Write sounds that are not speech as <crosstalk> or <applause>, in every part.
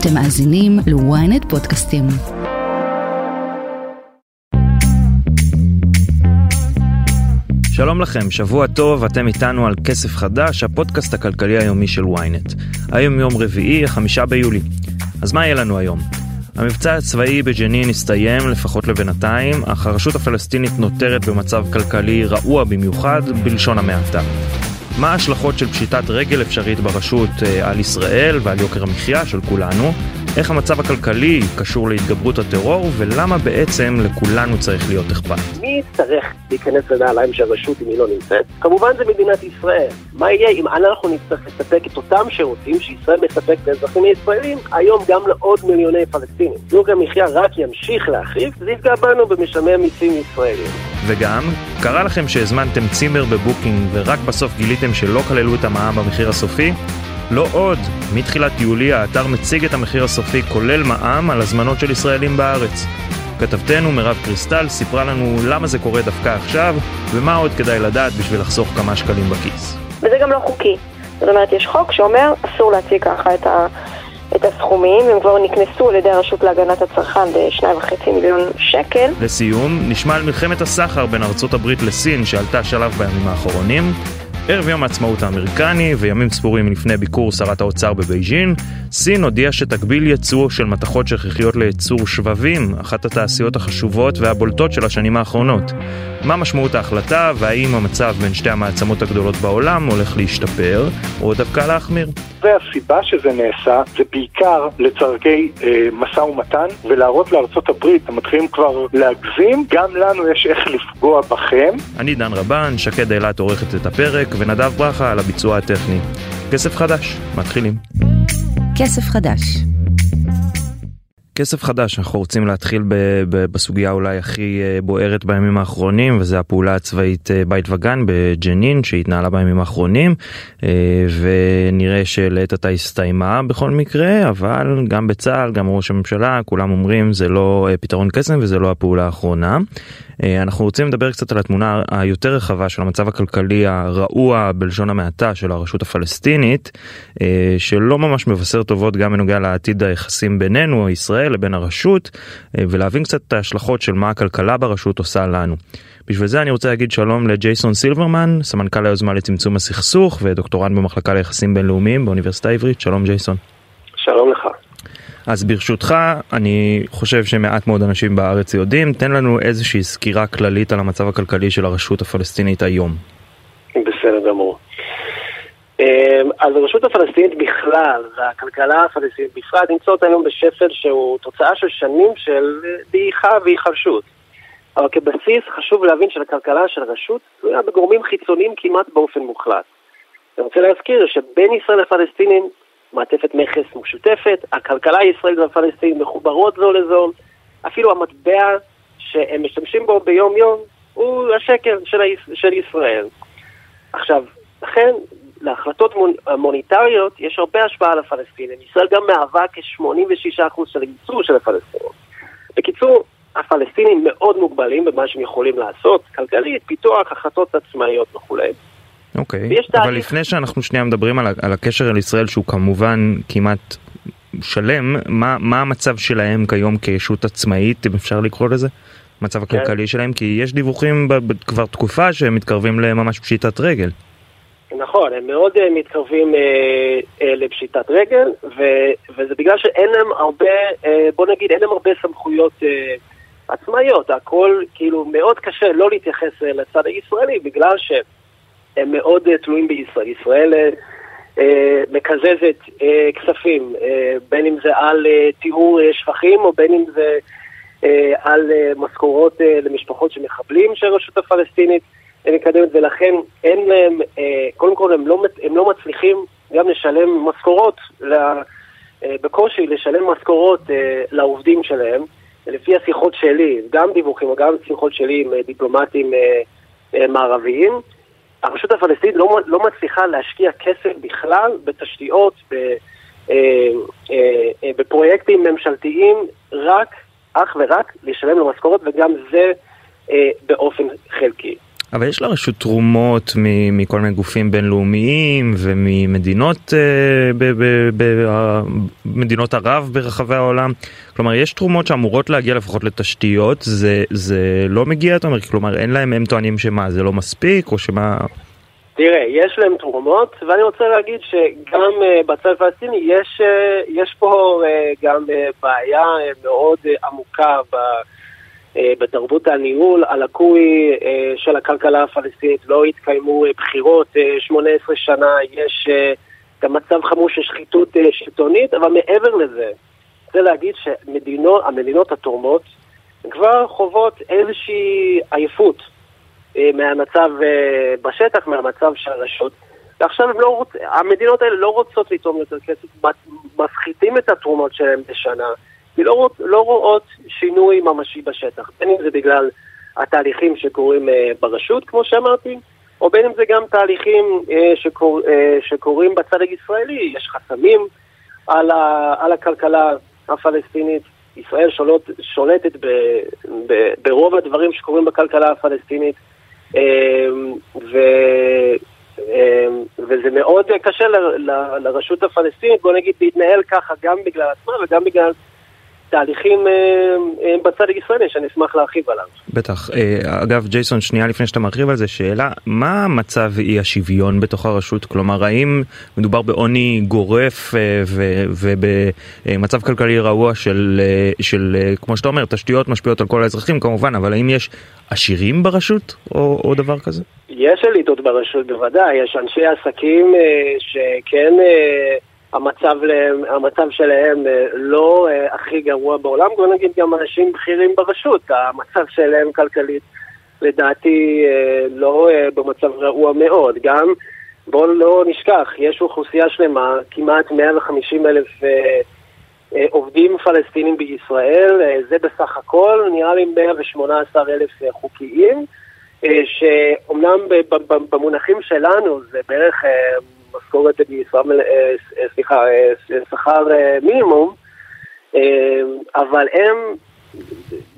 אתם מאזינים ל-ynet פודקאסטים. שלום לכם, שבוע טוב, אתם איתנו על כסף חדש, הפודקאסט הכלכלי היומי של ynet. היום יום רביעי, החמישה ביולי. אז מה יהיה לנו היום? המבצע הצבאי בג'נין הסתיים, לפחות לבינתיים, אך הרשות הפלסטינית נותרת במצב כלכלי רעוע במיוחד, בלשון המעטה. מה ההשלכות של פשיטת רגל אפשרית ברשות אה, על ישראל ועל יוקר המחיה של כולנו? איך המצב הכלכלי קשור להתגברות הטרור, ולמה בעצם לכולנו צריך להיות אכפת. מי יצטרך להיכנס לנעליים של רשות אם היא לא נמצאת? כמובן זה מדינת ישראל. מה יהיה אם אנחנו נצטרך לספק את אותם שירותים שישראל מספק לאזרחים הישראלים, היום גם לעוד מיליוני פלסטינים. יוקר המחיה רק ימשיך להחריף, זה יפגע בנו במשלמי המיסים ישראלים. וגם, קרה לכם שהזמנתם צימר בבוקינג ורק בסוף גיליתם שלא כללו את המע"מ במחיר הסופי? לא עוד, מתחילת יולי האתר מציג את המחיר הסופי כולל מע"מ על הזמנות של ישראלים בארץ. כתבתנו מירב קריסטל סיפרה לנו למה זה קורה דווקא עכשיו, ומה עוד כדאי לדעת בשביל לחסוך כמה שקלים בכיס. וזה גם לא חוקי. זאת אומרת, יש חוק שאומר אסור להציג ככה את, ה, את הסכומים, הם כבר נקנסו על ידי הרשות להגנת הצרכן ב-2.5 מיליון שקל. לסיום, נשמע על מלחמת הסחר בין ארצות הברית לסין שעלתה שלב בימים האחרונים, ערב יום העצמאות האמריקני וימים ספורים לפני ביקור שרת האוצר בבייג'ין, סין הודיעה שתגביל ייצוא של מתכות שכיחיות לייצור שבבים, אחת התעשיות החשובות והבולטות של השנים האחרונות. מה משמעות ההחלטה והאם המצב בין שתי המעצמות הגדולות בעולם הולך להשתפר או דווקא להחמיר? והסיבה שזה נעשה זה בעיקר לצורכי אה, משא ומתן ולהראות לארצות הברית, הם מתחילים כבר להגזים, גם לנו יש איך לפגוע בכם. אני דן רבן, שקד אילת עורכת את הפרק ונדב ברכה על הביצוע הטכני. כסף חדש, מתחילים. כסף חדש כסף חדש, אנחנו רוצים להתחיל ב- ב- בסוגיה אולי הכי אה, בוערת בימים האחרונים, וזה הפעולה הצבאית אה, בית וגן בג'נין שהתנהלה בימים האחרונים, אה, ונראה שלעת עתה הסתיימה בכל מקרה, אבל גם בצה"ל, גם ראש הממשלה, כולם אומרים זה לא פתרון קסם וזה לא הפעולה האחרונה. אנחנו רוצים לדבר קצת על התמונה היותר רחבה של המצב הכלכלי הרעוע בלשון המעטה של הרשות הפלסטינית, שלא ממש מבשר טובות גם בנוגע לעתיד היחסים בינינו, ישראל. לבין הרשות אה, ולהבין קצת את ההשלכות של מה הכלכלה ברשות עושה לנו. בשביל זה אני רוצה להגיד שלום לג'ייסון סילברמן, סמנכ"ל היוזמה לצמצום הסכסוך ודוקטורנט במחלקה ליחסים בינלאומיים באוניברסיטה העברית, שלום ג'ייסון. שלום לך. אז ברשותך, אני חושב שמעט מאוד אנשים בארץ יודעים, תן לנו איזושהי סקירה כללית על המצב הכלכלי של הרשות הפלסטינית היום. בסדר גמור. אמ, אז הרשות הפלסטינית בכלל, והכלכלה הפלסטינית בפרט, נמצאות היום בשפל שהוא תוצאה של שנים של דעיכה והיחלשות. אבל כבסיס חשוב להבין שלכלכלה של הרשות תלויה בגורמים חיצוניים כמעט באופן מוחלט. אני רוצה להזכיר שבין ישראל לפלסטינים מעטפת מכס משותפת, הכלכלה הישראלית והפלסטינית מחוברות זו לזו, אפילו המטבע שהם משתמשים בו ביום יום הוא השקל של, של ישראל. עכשיו, לכן להחלטות מוניטריות יש הרבה השפעה על הפלסטינים. ישראל גם מהווה כ-86% של הייצור של הפלסטינים. בקיצור, הפלסטינים מאוד מוגבלים במה שהם יכולים לעשות, כלכלית, פיתוח, החלטות עצמאיות וכולי. אוקיי, okay, אבל תהליך... לפני שאנחנו שנייה מדברים על, על הקשר אל ישראל שהוא כמובן כמעט שלם, מה, מה המצב שלהם כיום כישות עצמאית, אם אפשר לקרוא לזה? המצב כן. הכלכלי שלהם? כי יש דיווחים כבר תקופה שהם מתקרבים לממש פשיטת רגל. נכון, הם מאוד uh, מתקרבים uh, uh, לפשיטת רגל, ו- וזה בגלל שאין להם הרבה, uh, בוא נגיד, אין להם הרבה סמכויות uh, עצמאיות. הכל, כאילו, מאוד קשה לא להתייחס uh, לצד הישראלי, בגלל שהם מאוד uh, תלויים בישראל. ישראל uh, מקזזת uh, כספים, uh, בין אם זה על uh, טיהור uh, שפכים, או בין אם זה uh, על uh, משכורות uh, למשפחות של מחבלים של הרשות הפלסטינית. מקדמת, ולכן אין להם, אה, קודם כל הם לא, הם לא מצליחים גם לשלם משכורות, אה, בקושי לשלם משכורות אה, לעובדים שלהם, לפי השיחות שלי, גם דיווחים וגם שיחות שלי עם דיפלומטים מערביים. הרשות הפלסטינית לא, לא מצליחה להשקיע כסף בכלל בתשתיות, בפרויקטים ממשלתיים, רק, אך ורק לשלם למשכורות, וגם זה באופן חלקי. אבל יש לרשות תרומות מכל מיני גופים בינלאומיים וממדינות במדינות ערב ברחבי העולם. כלומר יש תרומות שאמורות להגיע לפחות לתשתיות זה זה לא מגיע אתה אומר כלומר אין להם הם טוענים שמה זה לא מספיק או שמה. תראה, יש להם תרומות, ואני רוצה להגיד שגם uh, בצד הפלסטיני יש, uh, יש פה uh, גם uh, בעיה uh, מאוד uh, עמוקה ב, uh, בתרבות הניהול הלקוי uh, של הכלכלה הפלסטינית. לא התקיימו uh, בחירות uh, 18 שנה, יש גם מצב חמור של שחיתות שלטונית, אבל מעבר לזה, רוצה להגיד שהמדינות התורמות כבר חוות איזושהי עייפות. אה, מהמצב אה, בשטח, מהמצב של הרשות. ועכשיו לא רוצ... המדינות האלה לא רוצות לתרום יותר כסף, מפחיתים את התרומות שלהם בשנה, לא, רוצ... לא רואות שינוי ממשי בשטח, בין אם זה בגלל התהליכים שקורים אה, ברשות, כמו שאמרתי, או בין אם זה גם תהליכים שקור... שקורים בצד הישראלי, יש חסמים על, ה... על הכלכלה הפלסטינית. ישראל שולט, שולטת ב, ב, ברוב הדברים שקורים בכלכלה הפלסטינית. אמ, ו... אמ, וזה מאוד קשה ל, ל, לרשות הפלסטינית, בוא נגיד, להתנהל ככה גם בגלל עצמה וגם בגלל תהליכים אה, אה, בצד הישראלי שאני אשמח להרחיב עליו. בטח. אה, אגב, ג'ייסון, שנייה לפני שאתה מרחיב על זה, שאלה, מה מצב אי השוויון בתוך הרשות? כלומר, האם מדובר בעוני גורף ובמצב כלכלי רעוע של, של, כמו שאתה אומר, תשתיות משפיעות על כל האזרחים כמובן, אבל האם יש עשירים ברשות או, או דבר כזה? יש אליטות ברשות בוודאי, יש אנשי עסקים שכן... המצב, להם, המצב שלהם אה, לא אה, הכי גרוע בעולם, בוא נגיד גם אנשים בכירים ברשות, המצב שלהם כלכלית לדעתי אה, לא במצב רעוע מאוד. גם, בואו לא נשכח, יש אוכלוסייה שלמה, כמעט 150 אלף עובדים פלסטינים בישראל, זה בסך הכל, נראה לי 118 אלף חוקיים, שאומנם במונחים שלנו זה בערך משכורת בישראל, אה, סליחה, אה, שכר אה, מינימום, אבל הם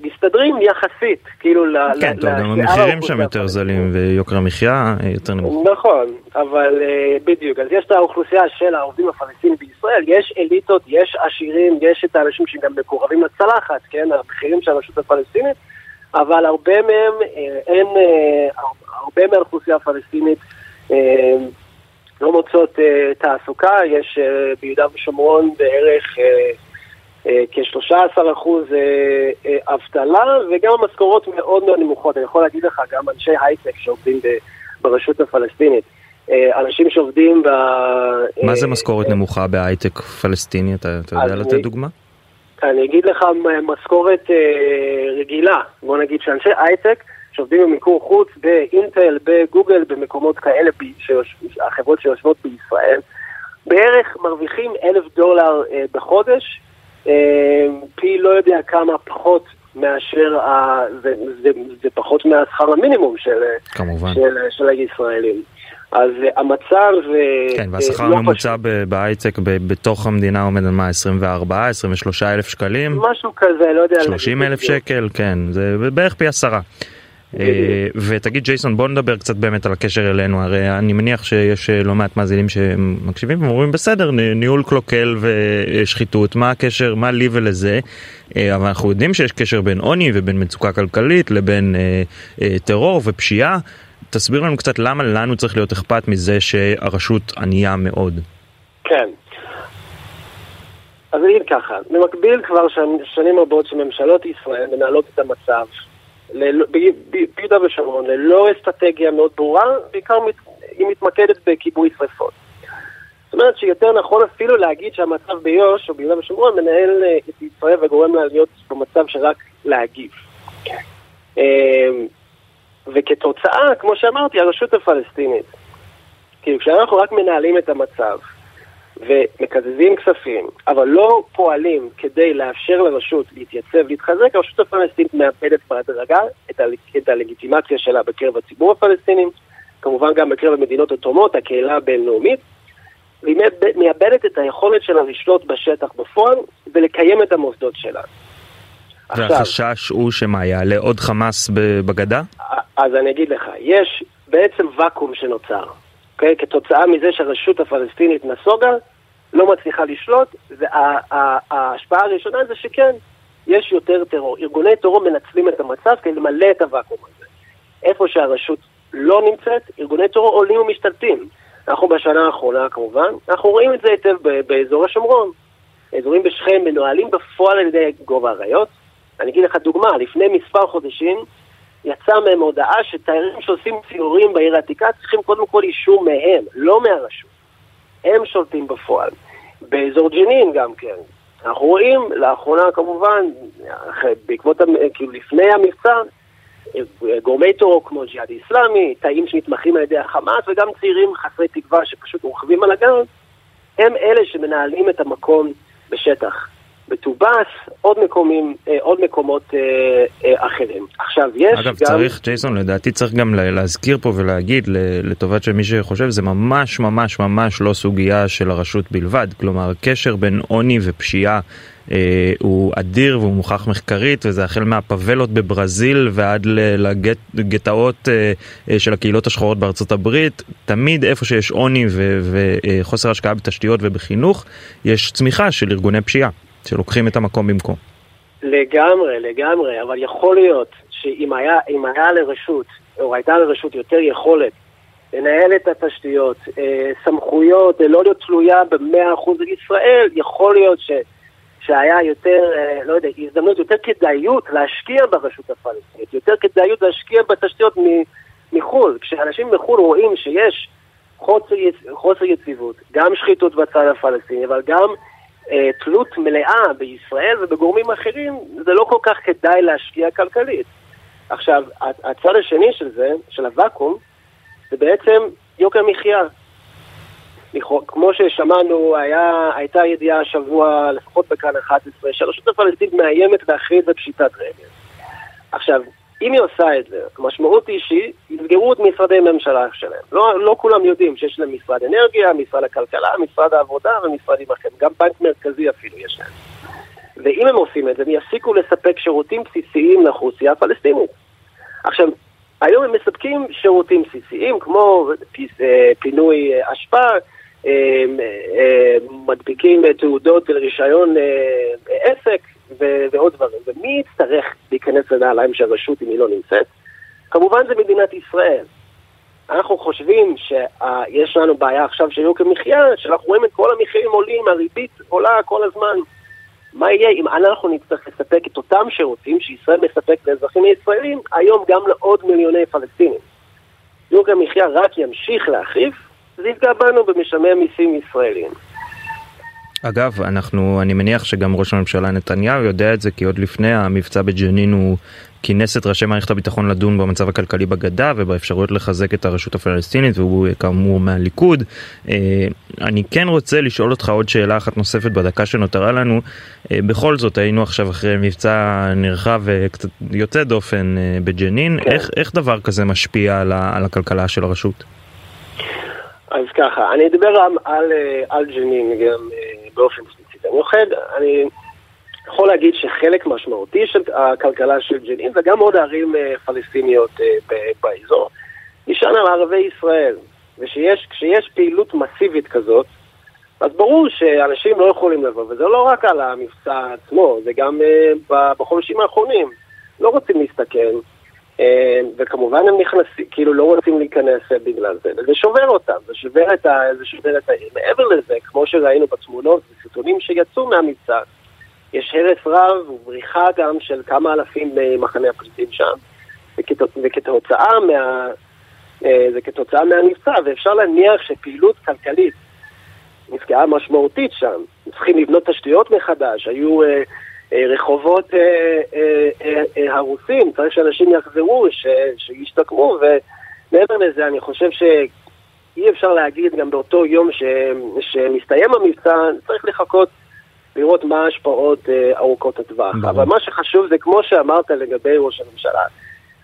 מסתדרים יחסית, כאילו, כן, טוב, גם המחירים שם יותר זלים ויוקר המחיה יותר נמוך. נכון, אבל בדיוק, אז יש את האוכלוסייה של העובדים הפלסטינים בישראל, יש אליטות, יש עשירים, יש את האנשים שגם מקורבים לצלחת, כן, הבכירים של הרשות הפלסטינית, אבל הרבה מהם, אין, הרבה מהאוכלוסייה הפלסטינית לא מוצאות uh, תעסוקה, יש uh, ביהודה ושומרון בערך uh, uh, כ-13% אבטלה, וגם המשכורות מאוד מאוד נמוכות. אני יכול להגיד לך, גם אנשי הייטק שעובדים ברשות הפלסטינית. אנשים שעובדים ב... מה זה משכורת נמוכה בהייטק פלסטיני? אתה, אתה יודע לתת דוגמה? אני אגיד לך משכורת רגילה. בוא נגיד שאנשי הייטק שעובדים במיקור חוץ באינטל, בגוגל, במקומות כאלה, החברות שיושבות בישראל, בערך מרוויחים אלף דולר אה, בחודש, אה, פי לא יודע כמה פחות מאשר, ה, זה, זה, זה פחות מהשכר המינימום של, של, של הישראלים. אז המצב... כן, והשכר לא הממוצע בהייטק בתוך המדינה עומד על מה, 24, 23 אלף שקלים? משהו כזה, לא יודע. 30 אלף שקל, כן, זה בערך פי עשרה. אה, ותגיד ג'ייסון בוא נדבר קצת באמת על הקשר אלינו הרי אני מניח שיש אה, לא מעט מאזינים שמקשיבים ואומרים בסדר ניהול קלוקל ושחיתות מה הקשר מה לי ולזה אה, אבל אנחנו יודעים שיש קשר בין עוני ובין מצוקה כלכלית לבין טרור ופשיעה תסביר לנו קצת למה לנו צריך להיות אכפת מזה שהרשות ענייה מאוד. כן. אז אני אגיד ככה, במקביל כבר שנים רבות שממשלות ישראל מנהלות את המצב ביהודה ושומרון, ללא אסטרטגיה מאוד ברורה, בעיקר היא מתמקדת בכיבוי שרפות. זאת אומרת שיותר נכון אפילו להגיד שהמצב ביו"ש או ביהודה ושומרון מנהל אה, את ישראל וגורם לה להיות במצב שרק להגיב. אמ, וכתוצאה, כמו שאמרתי, הרשות הפלסטינית, כאילו כשאנחנו רק מנהלים את המצב, ומקזזים כספים, אבל לא פועלים כדי לאפשר לרשות להתייצב, להתחזק, הרשות הפלסטינית מאבדת בהדרגה את, הלג... את הלגיטימציה שלה בקרב הציבור הפלסטיני, כמובן גם בקרב המדינות התורמות, הקהילה הבינלאומית, והיא מאבדת את היכולת שלה לשלוט בשטח בפועל ולקיים את המוסדות שלה. והחשש הוא שמה, יעלה עוד חמאס בגדה? אז אני אגיד לך, יש בעצם ואקום שנוצר, אוקיי? כתוצאה מזה שהרשות הפלסטינית נסוגה, לא מצליחה לשלוט, וההשפעה הראשונה זה שכן, יש יותר טרור. ארגוני טרור מנצלים את המצב כדי למלא את הוואקום הזה. איפה שהרשות לא נמצאת, ארגוני טרור עולים ומשתלטים. אנחנו בשנה האחרונה כמובן, אנחנו רואים את זה היטב באזור השומרון. אזורים בשכם מנוהלים בפועל על ידי גובה האריות. אני אגיד לך דוגמה, לפני מספר חודשים יצא מהם הודעה שתיירים שעושים ציורים בעיר העתיקה צריכים קודם כל אישור מהם, לא מהרשות. הם שולטים בפועל. באזור ג'נין גם כן. אנחנו רואים לאחרונה כמובן, בעקבות, כאילו לפני המבצע, גורמי טרור כמו ג'יהאד איסלאמי, תאים שנתמכים על ידי החמאס וגם צעירים חסרי תקווה שפשוט רוכבים על הגן, הם אלה שמנהלים את המקום בשטח. בטובאס, עוד מקומים, אה, עוד מקומות אה, אה, אחרים. עכשיו, יש אגב, גם... צריך, ג'ייסון, לדעתי צריך גם להזכיר פה ולהגיד לטובת שמי שחושב, זה ממש ממש ממש לא סוגיה של הרשות בלבד. כלומר, קשר בין עוני ופשיעה אה, הוא אדיר והוא מוכח מחקרית, וזה החל מהפבלות בברזיל ועד לגטאות אה, אה, של הקהילות השחורות בארצות הברית. תמיד איפה שיש עוני וחוסר השקעה בתשתיות ובחינוך, יש צמיחה של ארגוני פשיעה. שלוקחים את המקום במקום. לגמרי, לגמרי, אבל יכול להיות שאם היה, היה לרשות, או הייתה לרשות יותר יכולת לנהל את התשתיות, אה, סמכויות, לא להיות תלויה במאה אחוז בישראל, יכול להיות ש, שהיה יותר, אה, לא יודע, הזדמנות, יותר כדאיות להשקיע ברשות הפלסטינית, יותר כדאיות להשקיע בתשתיות מחו"ל. כשאנשים מחו"ל רואים שיש חוסר, חוסר יציבות, גם שחיתות בצד הפלסטיני, אבל גם תלות מלאה בישראל ובגורמים אחרים, זה לא כל כך כדאי להשקיע כלכלית. עכשיו, הצד השני של זה, של הוואקום, זה בעצם יוקר מחיה. כמו ששמענו, היה, הייתה ידיעה השבוע, לפחות בכאן 11, שהרשות הפלסטינית מאיימת להכריז בפשיטת רגל. עכשיו, אם היא עושה את זה, המשמעות היא שיסגרו את משרדי ממשלה שלהם. לא, לא כולם יודעים שיש להם משרד אנרגיה, משרד הכלכלה, משרד העבודה ומשרדים אחרים. גם בנק מרכזי אפילו יש להם. ואם הם עושים את זה, הם יפסיקו לספק שירותים בסיסיים לאוכלוסייה הפלסטינית. עכשיו, היום הם מספקים שירותים בסיסיים כמו אה, פינוי אה, אשפה, אה, מדביקים תעודות לרישיון עסק, ו- ועוד דברים. ומי יצטרך להיכנס לנעליים של הרשות אם היא לא נמצאת? כמובן זה מדינת ישראל. אנחנו חושבים שיש לנו בעיה עכשיו של יוקר מחיה, שאנחנו רואים את כל המחירים עולים, הריבית עולה כל הזמן. מה יהיה אם אנחנו נצטרך לספק את אותם שירותים שישראל מספק לאזרחים הישראלים, היום גם לעוד מיליוני פלסטינים. יוקר מחיה רק ימשיך להחריף, זה יפגע בנו במשלמי מיסים ישראלים. אגב, אנחנו, אני מניח שגם ראש הממשלה נתניהו יודע את זה, כי עוד לפני המבצע בג'נין הוא כינס את ראשי מערכת הביטחון לדון במצב הכלכלי בגדה ובאפשרויות לחזק את הרשות הפלסטינית, והוא כאמור מהליכוד. אה, אני כן רוצה לשאול אותך עוד שאלה אחת נוספת בדקה שנותרה לנו. אה, בכל זאת, היינו עכשיו אחרי מבצע נרחב וקצת יוצא דופן אה, בג'נין. כן. איך, איך דבר כזה משפיע על, ה, על הכלכלה של הרשות? אז ככה, אני אדבר על, על, על ג'נין גם באופן ספציפי. במיוחד, אני יכול להגיד שחלק משמעותי של הכלכלה של ג'נין, וגם עוד ערים אה, פלסטיניות אה, באזור, נשען על ערבי ישראל. וכשיש פעילות מסיבית כזאת, אז ברור שאנשים לא יכולים לבוא, וזה לא רק על המבצע עצמו, זה גם uh, בחודשים האחרונים. לא רוצים להסתכן, וכמובן הם נכנסים, כאילו לא רוצים להיכנס בגלל זה, וזה שובר אותם, זה שובר את, ה, זה שובר את העיר. מעבר לזה, כמו שראינו בתמונות וסרטונים שיצאו מהמבצע, יש הרס רב ובריחה גם של כמה אלפים ממחנה הפליטים שם, וכת, וכתוצאה מה... אה, זה כתוצאה מהמבצע, ואפשר להניח שפעילות כלכלית נפגעה משמעותית שם. צריכים לבנות תשתיות מחדש, היו אה, אה, רחובות אה, אה, אה, אה, הרוסים, צריך שאנשים יחזרו, ש, שישתקמו, ומעבר לזה אני חושב שאי אפשר להגיד גם באותו יום ש, שמסתיים המבצע, צריך לחכות לראות מה ההשפעות ארוכות הטווח. אבל מה שחשוב זה כמו שאמרת לגבי ראש הממשלה.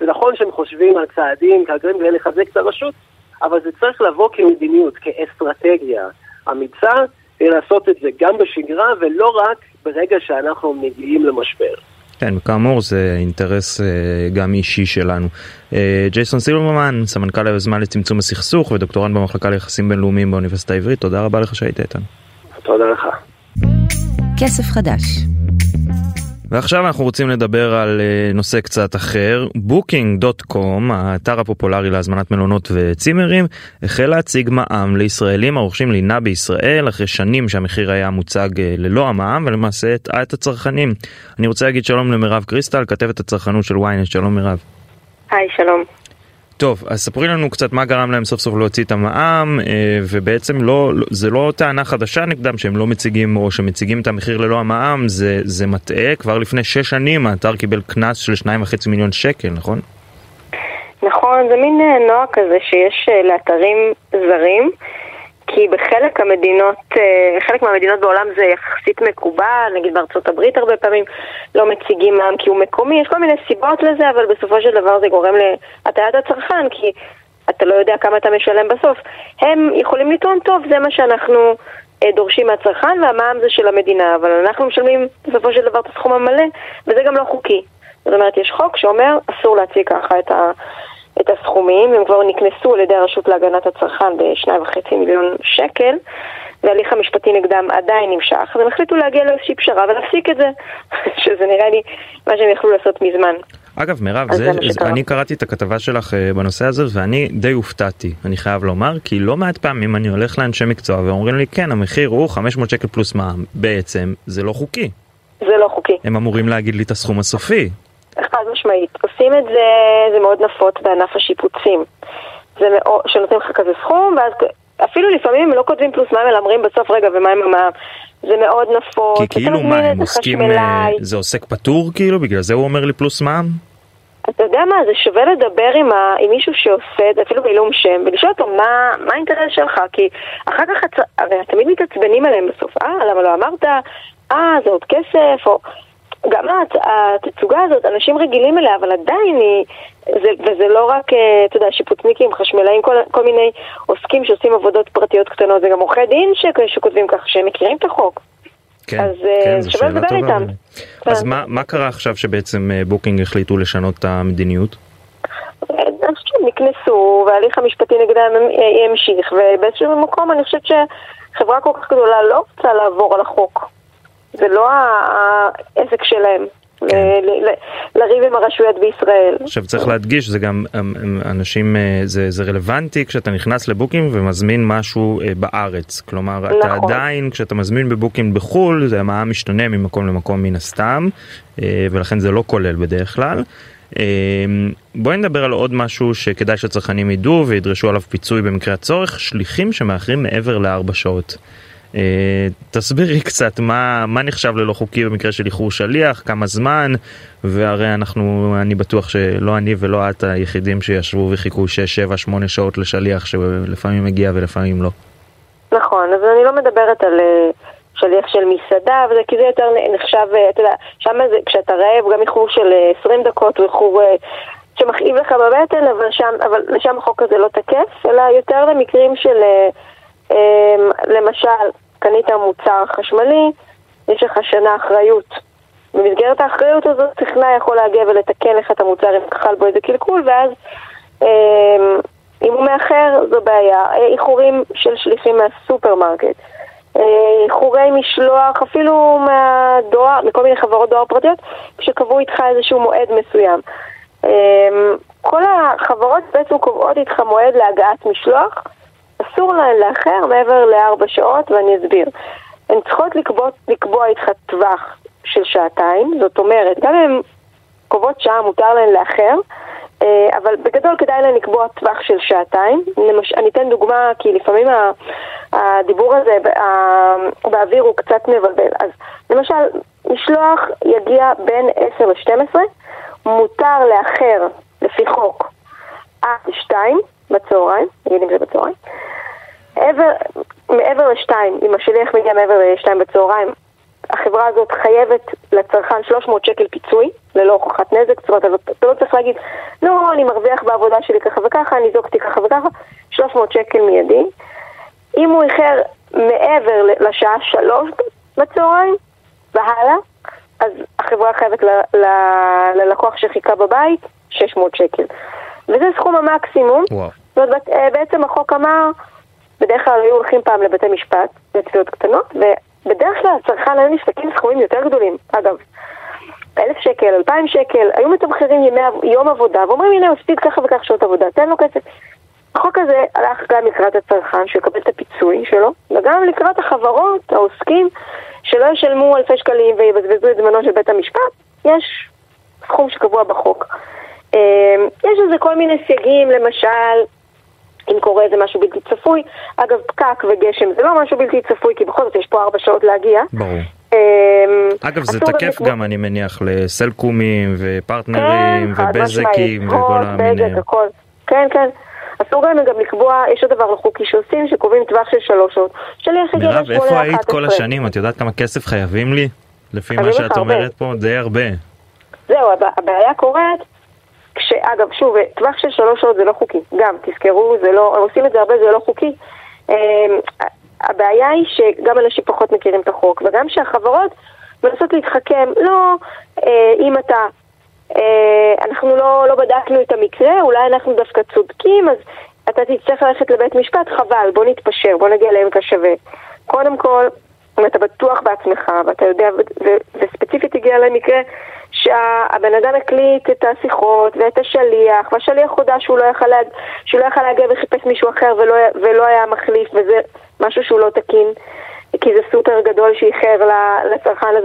זה נכון שהם חושבים על צעדים כלכליים כדי לחזק את הרשות, אבל זה צריך לבוא כמדיניות, כאסטרטגיה אמיצה, כדי לעשות את זה גם בשגרה ולא רק ברגע שאנחנו מגיעים למשבר. כן, כאמור זה אינטרס אה, גם אישי שלנו. אה, ג'ייסון סילברמן, סמנכ"ל היוזמה לצמצום הסכסוך ודוקטורנט במחלקה ליחסים בינלאומיים באוניברסיטה העברית, תודה רבה לך שהיית איתנו. תודה לך. כסף חדש ועכשיו אנחנו רוצים לדבר על אה, נושא קצת אחר. Booking.com, האתר הפופולרי להזמנת מלונות וצימרים, החל להציג מע"מ לישראלים הרוכשים לינה בישראל אחרי שנים שהמחיר היה מוצג אה, ללא המע"מ ולמעשה הטעה את הצרכנים. אני רוצה להגיד שלום למירב קריסטל, כתבת הצרכנות של ynet, שלום מירב. היי, שלום. טוב, אז ספרי לנו קצת מה גרם להם סוף סוף להוציא את המע"מ, אה, ובעצם לא, זה לא טענה חדשה נגדם שהם לא מציגים או שמציגים את המחיר ללא המע"מ, זה, זה מטעה, כבר לפני שש שנים האתר קיבל קנס של שניים וחצי מיליון שקל, נכון? נכון, זה מין אה, נוהג כזה שיש אה, לאתרים זרים. כי בחלק המדינות, אה, חלק מהמדינות בעולם זה יחסית מקובל, נגיד בארצות הברית הרבה פעמים לא מציגים מע"מ כי הוא מקומי, יש כל מיני סיבות לזה, אבל בסופו של דבר זה גורם להטיית הצרכן, כי אתה לא יודע כמה אתה משלם בסוף. הם יכולים לטעון, טוב, זה מה שאנחנו אה, דורשים מהצרכן, והמע"מ זה של המדינה, אבל אנחנו משלמים בסופו של דבר את הסכום המלא, וזה גם לא חוקי. זאת אומרת, יש חוק שאומר, אסור להציג ככה את ה... את הסכומים, הם כבר נקנסו על ידי הרשות להגנת הצרכן בשניים וחצי מיליון שקל, וההליך המשפטי נגדם עדיין נמשך, אז הם החליטו להגיע לאיזושהי פשרה ולהפסיק את זה, <laughs> שזה נראה לי מה שהם יכלו לעשות מזמן. אגב מירב, זה, זה אני קראתי את הכתבה שלך uh, בנושא הזה ואני די הופתעתי, אני חייב לומר, כי לא מעט פעמים אני הולך לאנשי מקצוע ואומרים לי כן המחיר הוא 500 שקל פלוס מע"מ, בעצם זה לא חוקי. זה לא חוקי. הם אמורים להגיד לי את הסכום הסופי. חד משמעית. עושים את זה, זה מאוד נפוץ בענף השיפוצים. זה מאוד, שנותנים לך כזה סכום, ואז אפילו לפעמים לא כותבים פלוס מים, אלא אומרים בסוף רגע ומה עם המע"מ. זה מאוד נפוץ. כי כאילו מה, הם עוסקים, אה, זה עוסק פטור כאילו? בגלל זה הוא אומר לי פלוס מע"מ? אתה יודע מה, זה שווה לדבר עם, ה, עם מישהו שעושה את זה, אפילו בעילום שם, ולשאול אותו מה, מה האינטרס שלך, כי אחר כך, הצ... הרי תמיד מתעצבנים עליהם בסוף, אה, למה לא אמרת, אה, זה עוד כסף, או... גם התצוגה הזאת, אנשים רגילים אליה, אבל עדיין היא, זה, וזה לא רק, אה, אתה יודע, שיפוצניקים, חשמלאים, כל, כל מיני עוסקים שעושים עבודות פרטיות קטנות, זה גם עורכי דין ש, שכותבים ככה, שהם מכירים את החוק. כן, אז אה, כן, זו שווה לדבר איתם. אז. מה, מה קרה עכשיו שבעצם אה, בוקינג החליטו לשנות את המדיניות? אני חושבת שהם נקנסו, וההליך המשפטי נגדם ימשיך, ובאיזשהו מקום אני חושבת שחברה כל כך גדולה לא רוצה לעבור על החוק. זה לא העסק שלהם. כן. לריב עם הרשויות בישראל. עכשיו צריך להדגיש, זה גם אנשים, אה, זה, זה רלוונטי כשאתה נכנס לבוקינג ומזמין משהו אה, בארץ. כלומר, נכון. אתה עדיין, כשאתה מזמין בבוקינג בחו"ל, זה המע"מ משתנה ממקום למקום מן הסתם, אה, ולכן זה לא כולל בדרך כלל. בואי נדבר על עוד משהו שכדאי שהצרכנים ידעו וידרשו עליו פיצוי במקרה הצורך, שליחים שמאחרים מעבר לארבע שעות. אה, תסבירי קצת מה, מה נחשב ללא חוקי במקרה של איחור שליח, כמה זמן, והרי אנחנו, אני בטוח שלא אני ולא את היחידים שישבו וחיכו 6, 7, 8 שעות לשליח שלפעמים מגיע ולפעמים לא. נכון, אז אני לא מדברת על אה, שליח של מסעדה, וזה, כי זה יותר נחשב, אה, אתה יודע, שם זה, כשאתה רעב, גם איחור של 20 דקות הוא איחור שמכאיב לך בבטן, אבל, שם, אבל לשם החוק הזה לא תקף, אלא יותר למקרים של... למשל, קנית מוצר חשמלי, יש לך שנה אחריות. במסגרת האחריות הזאת טכנאי יכול להגיע ולתקן לך את המוצר אם חל בו איזה קלקול, ואז אה, אם הוא מאחר זו בעיה. אה, איחורים של שליחים מהסופרמרקט. אה, איחורי משלוח אפילו מהדואר, מכל מיני חברות דואר פרטיות, שקבעו איתך איזשהו מועד מסוים. כל החברות בעצם קובעות איתך מועד להגעת משלוח, אסור להן לאחר מעבר לארבע שעות, ואני אסביר. הן צריכות לקבוע, לקבוע איתך טווח של שעתיים, זאת אומרת, גם אם הן קובעות שעה מותר להן לאחר, אה, אבל בגדול כדאי להן לקבוע טווח של שעתיים. למש... אני אתן דוגמה, כי לפעמים הדיבור הזה באוויר הוא קצת מבלבל. אז למשל, משלוח יגיע בין 10 ל-12, מותר לאחר לפי חוק עד 2, בצהריים, נגיד אם זה בצהריים. מעבר, מעבר לשתיים, אם השליח מגיע מעבר לשתיים בצהריים, החברה הזאת חייבת לצרכן 300 שקל פיצוי, ללא הוכחת נזק, זאת אומרת, אתה לא צריך להגיד, לא, אני מרוויח בעבודה שלי ככה וככה, אני זוקתי ככה וככה, 300 שקל מיידי. אם הוא איחר מעבר לשעה שלוש בצהריים והלאה, אז החברה חייבת ללקוח שחיכה בבית 600 שקל. וזה סכום המקסימום. וואו. זאת אומרת, אה, בעצם החוק אמר, בדרך כלל היו הולכים פעם לבתי משפט, לתביעות קטנות, ובדרך כלל הצרכן היו נפסקים סכומים יותר גדולים. אגב, אלף שקל, אלפיים שקל, היו מתמחרים ימי, יום עבודה, ואומרים הנה הוא הפסיד ככה וכך שעות עבודה, תן לו כסף. החוק הזה הלך גם לקראת הצרכן, שיקבל את הפיצוי שלו, וגם לקראת החברות, העוסקים, שלא ישלמו אלפי שקלים ויבזבזו את זמנו של בית המשפט. יש סכום שקבוע בחוק. אה, יש לזה כל מיני סייגים, למשל, אם קורה איזה משהו בלתי צפוי. אגב, פקק וגשם זה לא משהו בלתי צפוי, כי בכל זאת יש פה ארבע שעות להגיע. ברור. אה, אגב, זה תקף גם, אני מניח, לסלקומים ופרטנרים כן, ובזקים וכל המיני... כן, כן. אסור גם גם לקבוע, יש עוד דבר לא חוקי שעושים, שקובעים טווח של שלוש שעות. שליח הגיע מירב, לשמונה איפה היית כל. השנים? את יודעת כמה כסף חייבים לי? לפי מה שאת. אומרת פה, די הרבה. זהו, הבע- הבעיה קורית, כשאגב, שוב, טווח של שלוש שעות זה לא חוקי. גם, תזכרו, זה לא, הם עושים את זה הרבה, זה לא חוקי. אמ, הבעיה היא שגם אנשים פחות מכירים את החוק, וגם שהחברות מנסות להתחכם, לא, אה, אם אתה, אה, אנחנו לא, לא בדקנו את המקרה, אולי אנחנו דווקא צודקים, אז אתה תצטרך ללכת לבית משפט, חבל, בוא נתפשר, בוא נגיע לעמק השווה. קודם כל, אם אתה בטוח בעצמך, ואתה יודע, ו- ו- וספציפית הגיע למקרה שהבן אדם הקליט את השיחות ואת השליח, והשליח הודה שהוא לא יכל, לה, לא להגיע וחיפש מישהו אחר ולא, ולא היה מחליף, וזה משהו שהוא לא תקין, כי זה סופר גדול שאיחר לצרכן. אז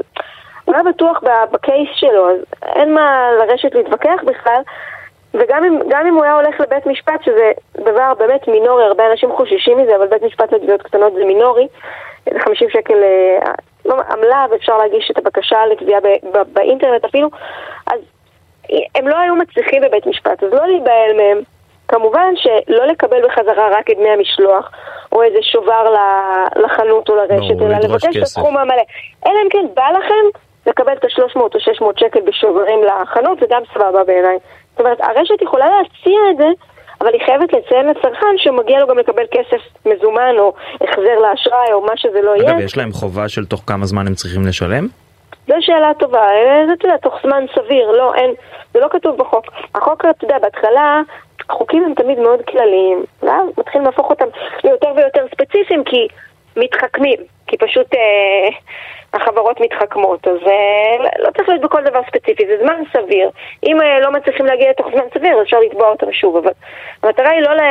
הוא היה בטוח בקייס שלו, אז אין מה לרשת להתווכח בכלל. וגם אם, אם הוא היה הולך לבית משפט, שזה דבר באמת מינורי, הרבה אנשים חוששים מזה, אבל בית משפט לתביעות קטנות זה מינורי, זה 50 שקל אה, עמלה, ואפשר להגיש את הבקשה לתביעה באינטרנט אפילו, אז הם לא היו מצליחים בבית משפט, אז לא להיבהל מהם. כמובן שלא לקבל בחזרה רק את דמי המשלוח, או איזה שובר לחנות או לרשת, ברור, אלא לדרוש לבקש את. הסכום המלא. אלא אם כן בא לכם לקבל את ה-300 או 600 שקל בשוברים לחנות, זה גם סבבה בעיניי. זאת אומרת, הרשת יכולה להציע את זה, אבל היא חייבת לציין לצרכן שמגיע לו גם לקבל כסף מזומן, או החזר לאשראי, או מה שזה לא יהיה. אגב, יש להם חובה של תוך כמה זמן הם צריכים לשלם? זו שאלה טובה, אה, זה אתה יודע, תוך זמן סביר, לא, אין, זה לא כתוב בחוק. החוק, אתה יודע, בהתחלה, חוקים הם תמיד מאוד כלליים, ואז מתחילים להפוך אותם ליותר ויותר ספציפיים, כי מתחכמים, כי פשוט אה, החברות מתחכמות, אז אה, לא צריך להיות בכל דבר ספציפי, זה זמן סביר. אם אה, לא מצליחים להגיע לתוך זמן סביר, אז אפשר לתבוע אותם שוב, אבל המטרה היא לא ל...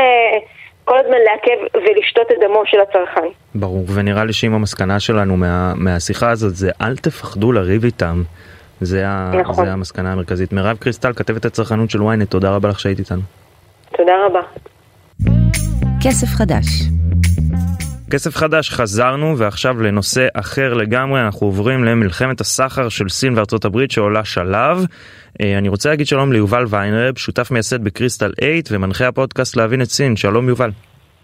כל הזמן לעכב ולשתות את דמו של הצרכן. ברור, ונראה לי שאם המסקנה שלנו מה, מהשיחה הזאת זה אל תפחדו לריב איתם. זה, ה, נכון. זה המסקנה המרכזית. מירב קריסטל, כתבת הצרכנות של ynet, תודה רבה לך שהיית איתנו. תודה רבה. כסף חדש. כסף חדש חזרנו ועכשיו לנושא אחר לגמרי אנחנו עוברים למלחמת הסחר של סין וארצות הברית שעולה שלב. אה, אני רוצה להגיד שלום ליובל ויינרב שותף מייסד בקריסטל 8 ומנחה הפודקאסט להבין את סין שלום יובל.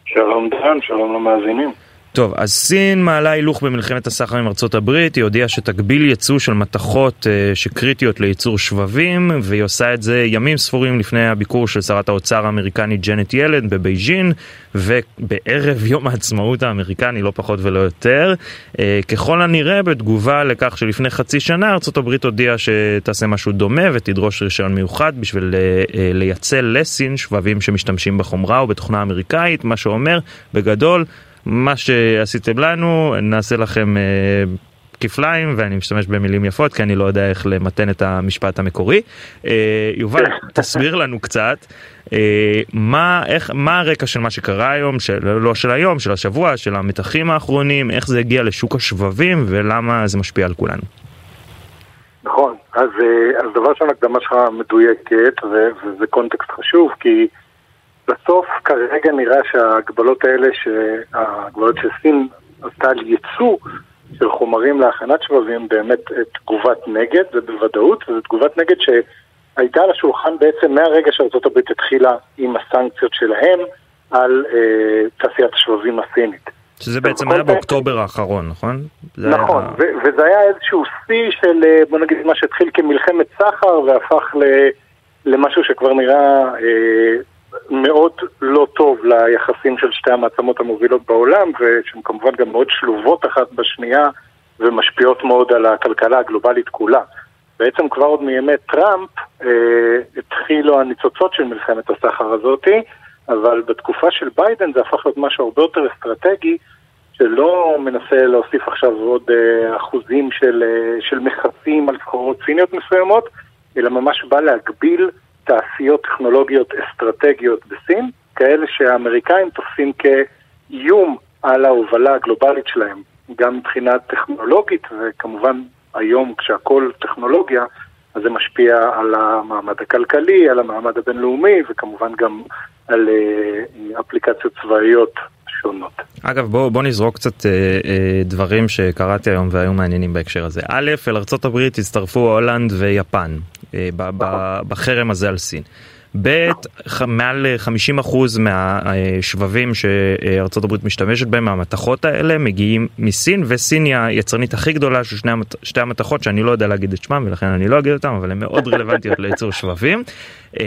שלום דן, שלום למאזינים. טוב, אז סין מעלה הילוך במלחמת הסחר עם ארצות הברית, היא הודיעה שתגביל ייצוא של מתכות אה, שקריטיות לייצור שבבים, והיא עושה את זה ימים ספורים לפני הביקור של שרת האוצר האמריקנית ג'נט ילד בבייג'ין, ובערב יום העצמאות האמריקני, לא פחות ולא יותר. אה, ככל הנראה, בתגובה לכך שלפני חצי שנה ארצות הברית הודיעה שתעשה משהו דומה ותדרוש רישיון מיוחד בשביל אה, לייצא לסין שבבים שמשתמשים בחומרה או בתוכנה אמריקאית, מה שאומר, בגדול, מה שעשיתם לנו נעשה לכם אה, כפליים ואני משתמש במילים יפות כי אני לא יודע איך למתן את המשפט המקורי. אה, יובל <laughs> תסביר לנו קצת אה, מה, איך, מה הרקע של מה שקרה היום, של, לא של היום, של השבוע, של המתחים האחרונים, איך זה הגיע לשוק השבבים ולמה זה משפיע על כולנו. נכון, אז, אז דבר ראשון הקדמה שלך מדויקת וזה קונטקסט חשוב כי בסוף כרגע נראה שההגבלות האלה, ההגבלות שסין עשתה על ייצוא של חומרים להכנת שבבים באמת אה, תגובת נגד, זה בוודאות, וזו תגובת נגד שהייתה על השולחן בעצם מהרגע שארה"ב התחילה עם הסנקציות שלהם על אה, תעשיית השבבים הסינית. שזה בעצם היה טוב. באוקטובר האחרון, נכון? נכון, היה... ו- וזה היה איזשהו שיא של, אה, בוא נגיד, מה שהתחיל כמלחמת סחר והפך ל- למשהו שכבר נראה אה, מאוד לא טוב ליחסים של שתי המעצמות המובילות בעולם, ושהן כמובן גם מאוד שלובות אחת בשנייה ומשפיעות מאוד על הכלכלה הגלובלית כולה. בעצם כבר עוד מימי טראמפ אה, התחילו הניצוצות של מלחמת הסחר הזאתי, אבל בתקופה של ביידן זה הפך להיות משהו הרבה יותר אסטרטגי, שלא מנסה להוסיף עכשיו עוד אה, אחוזים של, אה, של מכסים על סחורות סיניות מסוימות, אלא ממש בא להגביל תעשיות טכנולוגיות אסטרטגיות בסין, כאלה שהאמריקאים תופסים כאיום על ההובלה הגלובלית שלהם, גם מבחינה טכנולוגית וכמובן היום כשהכול טכנולוגיה, אז זה משפיע על המעמד הכלכלי, על המעמד הבינלאומי וכמובן גם על אה, אפליקציות צבאיות שונות. אגב, בוא, בוא נזרוק קצת אה, אה, דברים שקראתי היום והיו מעניינים בהקשר הזה. א', אל ארה"ב הצטרפו הולנד ויפן אה, ב, ב, נכון. בחרם הזה על סין. ב', מעל 50% מהשבבים שארצות הברית משתמשת בהם, מהמתכות האלה, מגיעים מסין, וסין היא היצרנית הכי גדולה של שני, שתי המתכות, שאני לא יודע להגיד את שמם, ולכן אני לא אגיד אותם, אבל הן מאוד <laughs> רלוונטיות לייצור שבבים. כן.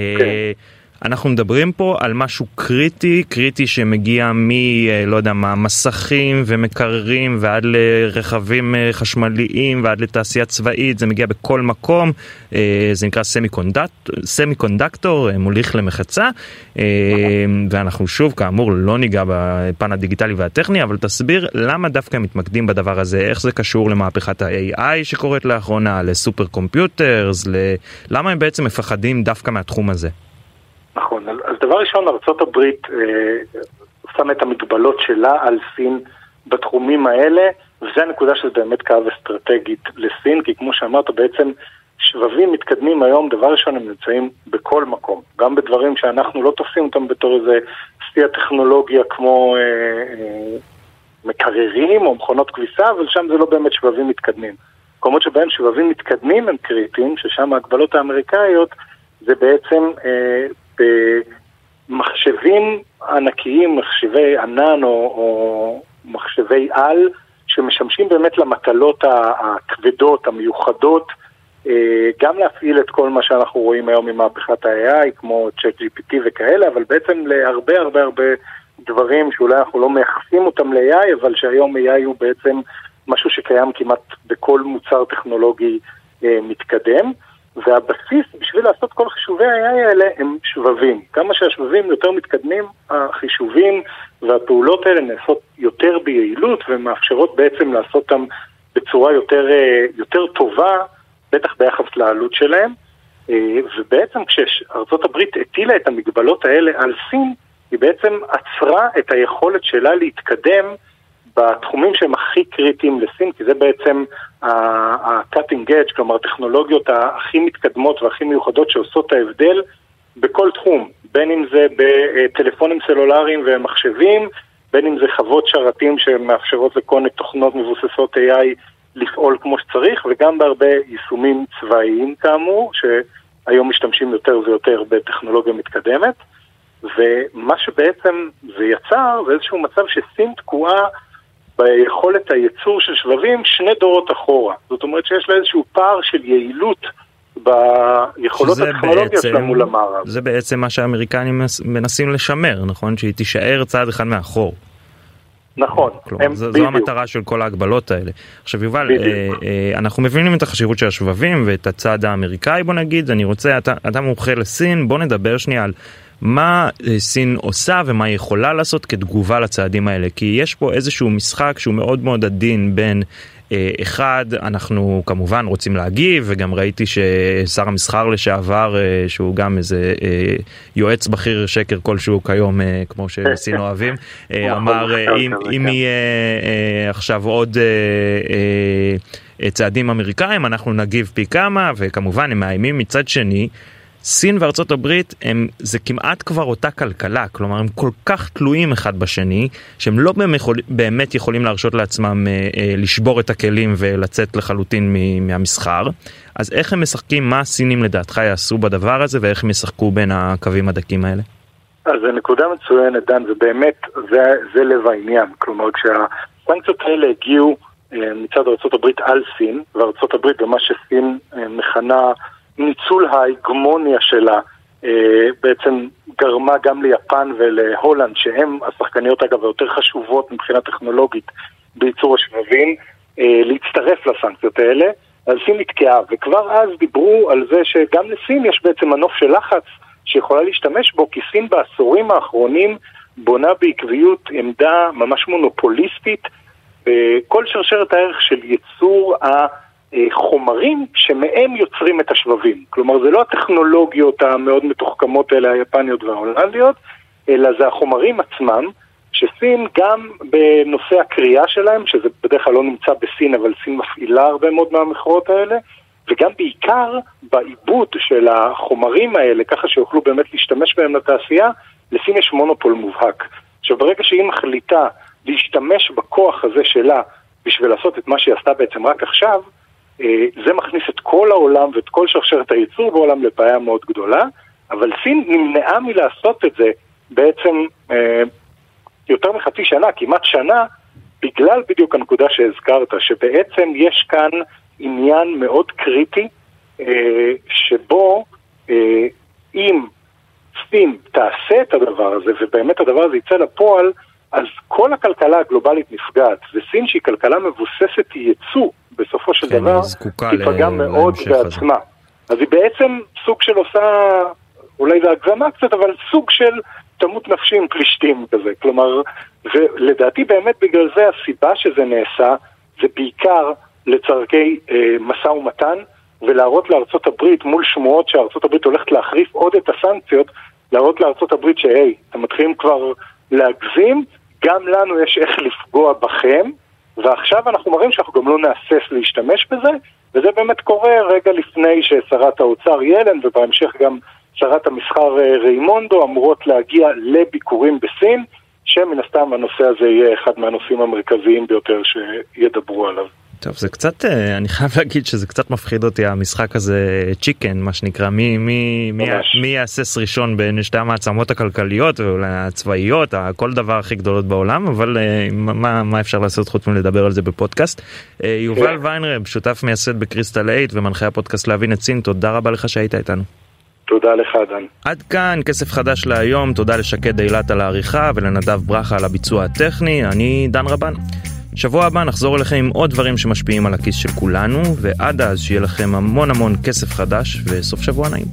אנחנו מדברים פה על משהו קריטי, קריטי שמגיע מ... אה, לא יודע מה, מסכים ומקררים ועד לרכבים אה, חשמליים ועד לתעשייה צבאית, זה מגיע בכל מקום, אה, זה נקרא semi, conduct, semiconductor, מוליך למחצה, ואנחנו שוב, כאמור, לא ניגע בפן הדיגיטלי והטכני, אבל תסביר למה דווקא מתמקדים בדבר הזה, איך זה קשור למהפכת ה-AI שקורית לאחרונה, ל super computers, למה הם בעצם מפחדים דווקא מהתחום הזה? נכון, אז דבר ראשון, ארה"ב אה, שמה את המגבלות שלה על סין בתחומים האלה, וזו הנקודה שזה באמת קו אסטרטגית לסין, כי כמו שאמרת, בעצם שבבים מתקדמים היום, דבר ראשון הם נמצאים בכל מקום, גם בדברים שאנחנו לא תופסים אותם בתור איזה שיא הטכנולוגיה כמו אה, אה, מקררים או מכונות כביסה, אבל שם זה לא באמת שבבים מתקדמים. מקומות שבהם שבבים מתקדמים הם קריטיים, ששם ההגבלות האמריקאיות זה בעצם אה, במחשבים ענקיים, מחשבי ענן או, או מחשבי על, שמשמשים באמת למטלות הכבדות, המיוחדות, אה, גם להפעיל את כל מה שאנחנו רואים היום ממהפכת ה-AI, כמו צ'אט GPT וכאלה, אבל בעצם להרבה הרבה הרבה דברים שאולי אנחנו לא מייחסים אותם ל-AI, אבל שהיום AI הוא בעצם משהו שקיים כמעט בכל מוצר טכנולוגי אה, מתקדם. והבסיס בשביל לעשות כל חישובי ה-AI האלה הם שבבים. כמה שהשבבים יותר מתקדמים, החישובים והפעולות האלה נעשות יותר ביעילות ומאפשרות בעצם לעשות אותם בצורה יותר, אה, יותר טובה, בטח ביחס לעלות שלהם. אה, ובעצם כשארצות הברית הטילה את המגבלות האלה על סין, היא בעצם עצרה את היכולת שלה להתקדם בתחומים שהם הכי קריטיים לסין, כי זה בעצם ה-cutting edge, כלומר הטכנולוגיות הכי מתקדמות והכי מיוחדות שעושות את ההבדל בכל תחום, בין אם זה בטלפונים סלולריים ומחשבים, בין אם זה חוות שרתים שמאפשרות לכל מיני תוכנות מבוססות AI לפעול כמו שצריך, וגם בהרבה יישומים צבאיים כאמור, שהיום משתמשים יותר ויותר בטכנולוגיה מתקדמת. ומה שבעצם זה יצר זה איזשהו מצב שסין תקועה ביכולת הייצור של שבבים שני דורות אחורה. זאת אומרת שיש לה איזשהו פער של יעילות ביכולות הטכנולוגיות שלה מול המערב. זה בעצם מה שהאמריקנים מנסים לשמר, נכון? שהיא תישאר צעד אחד מאחור. נכון, כלומר, זו, זו המטרה של כל ההגבלות האלה. עכשיו יובל, אה, אה, אנחנו מבינים את החשיבות של השבבים ואת הצד האמריקאי בוא נגיד, אני רוצה, אתה, אתה מומחה לסין, בוא נדבר שנייה על מה אה, סין עושה ומה היא יכולה לעשות כתגובה לצעדים האלה? כי יש פה איזשהו משחק שהוא מאוד מאוד עדין בין אה, אחד אנחנו כמובן רוצים להגיב וגם ראיתי ששר המסחר לשעבר אה, שהוא גם איזה יועץ בכיר שקר כלשהו כיום כמו שסין <laughs> אוהבים אמר אם, אם יהיה עכשיו עוד צעדים אמריקאים אנחנו נגיב פי כמה וכמובן הם מאיימים מצד שני סין וארצות הברית הם, זה כמעט כבר אותה כלכלה, כלומר הם כל כך תלויים אחד בשני, שהם לא באמת יכולים להרשות לעצמם אה, אה, לשבור את הכלים ולצאת לחלוטין מהמסחר. אז איך הם משחקים, מה הסינים לדעתך יעשו בדבר הזה ואיך הם ישחקו בין הקווים הדקים האלה? אז זו נקודה מצוינת, דן, ובאמת זה, זה לב העניין. כלומר, כשהסנקציות האלה הגיעו אה, מצד ארה"ב על סין, וארה"ב במה שסין אה, מכנה ניצול ההגמוניה שלה אה, בעצם גרמה גם ליפן ולהולנד, שהן השחקניות אגב היותר חשובות מבחינה טכנולוגית בייצור השבבים, אה, להצטרף לסנקציות האלה, אז סין נתקעה, וכבר אז דיברו על זה שגם לסין יש בעצם מנוף של לחץ שיכולה להשתמש בו, כי סין בעשורים האחרונים בונה בעקביות עמדה ממש מונופוליסטית בכל שרשרת הערך של ייצור החומרים שמהם יוצרים את השבבים. כלומר, זה לא הטכנולוגיות המאוד מתוחכמות האלה, היפניות וההולנדיות, אלא זה החומרים עצמם, שסין גם בנושא הקריאה שלהם, שזה בדרך כלל לא נמצא בסין, אבל סין מפעילה הרבה מאוד מהמכרות האלה, וגם בעיקר בעיבוד של החומרים האלה, ככה שיוכלו באמת להשתמש בהם לתעשייה, לסין יש מונופול מובהק. עכשיו, ברגע שהיא מחליטה להשתמש בכוח הזה שלה בשביל לעשות את מה שהיא עשתה בעצם רק עכשיו, אה, זה מכניס את כל העולם ואת כל שרשרת הייצור בעולם לבעיה מאוד גדולה, אבל סין נמנעה מלעשות את זה בעצם אה, יותר מחצי שנה, כמעט שנה, בגלל בדיוק הנקודה שהזכרת, שבעצם יש כאן עניין מאוד קריטי, אה, שבו אה, אם סין תעשה את הדבר הזה, ובאמת הדבר הזה יצא לפועל, אז כל הכלכלה הגלובלית נפגעת, וסין שהיא כלכלה מבוססת ייצוא, בסופו של כן, דבר, תיפגע מאוד בעצמה. הזה. אז היא בעצם סוג של עושה, אולי זה הגזמה קצת, אבל סוג של תמות נפשי עם פלישתים כזה. כלומר, ולדעתי באמת בגלל זה הסיבה שזה נעשה, זה בעיקר לצורכי אה, משא ומתן, ולהראות לארצות הברית מול שמועות שארצות הברית הולכת להחריף עוד את הסנקציות, להראות לארצות הברית שהי, אתם מתחילים כבר להגזים, גם לנו יש איך לפגוע בכם, ועכשיו אנחנו מראים שאנחנו גם לא נהסס להשתמש בזה, וזה באמת קורה רגע לפני ששרת האוצר ילן, ובהמשך גם שרת המסחר אה, ריימונדו אמורות להגיע לביקורים בסין, שמן הסתם הנושא הזה יהיה אחד מהנושאים המרכזיים ביותר שידברו עליו. טוב זה קצת אה, אני חייב להגיד שזה קצת מפחיד אותי המשחק הזה צ'יקן מה שנקרא מי מי מי, מי יהסס ראשון בין שתי המעצמות הכלכליות ואולי הצבאיות כל דבר הכי גדולות בעולם אבל אה, מה, מה אפשר לעשות חוץ מלדבר על זה בפודקאסט. יובל כן. ויינרב שותף מייסד בקריסטל 8 ומנחה הפודקאסט להבין את סין תודה רבה לך שהיית איתנו. תודה לך, דן. עד כאן כסף חדש להיום, תודה לשקד אילת על העריכה ולנדב ברכה על הביצוע הטכני, אני דן רבן. שבוע הבא נחזור אליכם עם עוד דברים שמשפיעים על הכיס של כולנו, ועד אז שיהיה לכם המון המון כסף חדש וסוף שבוע נעים.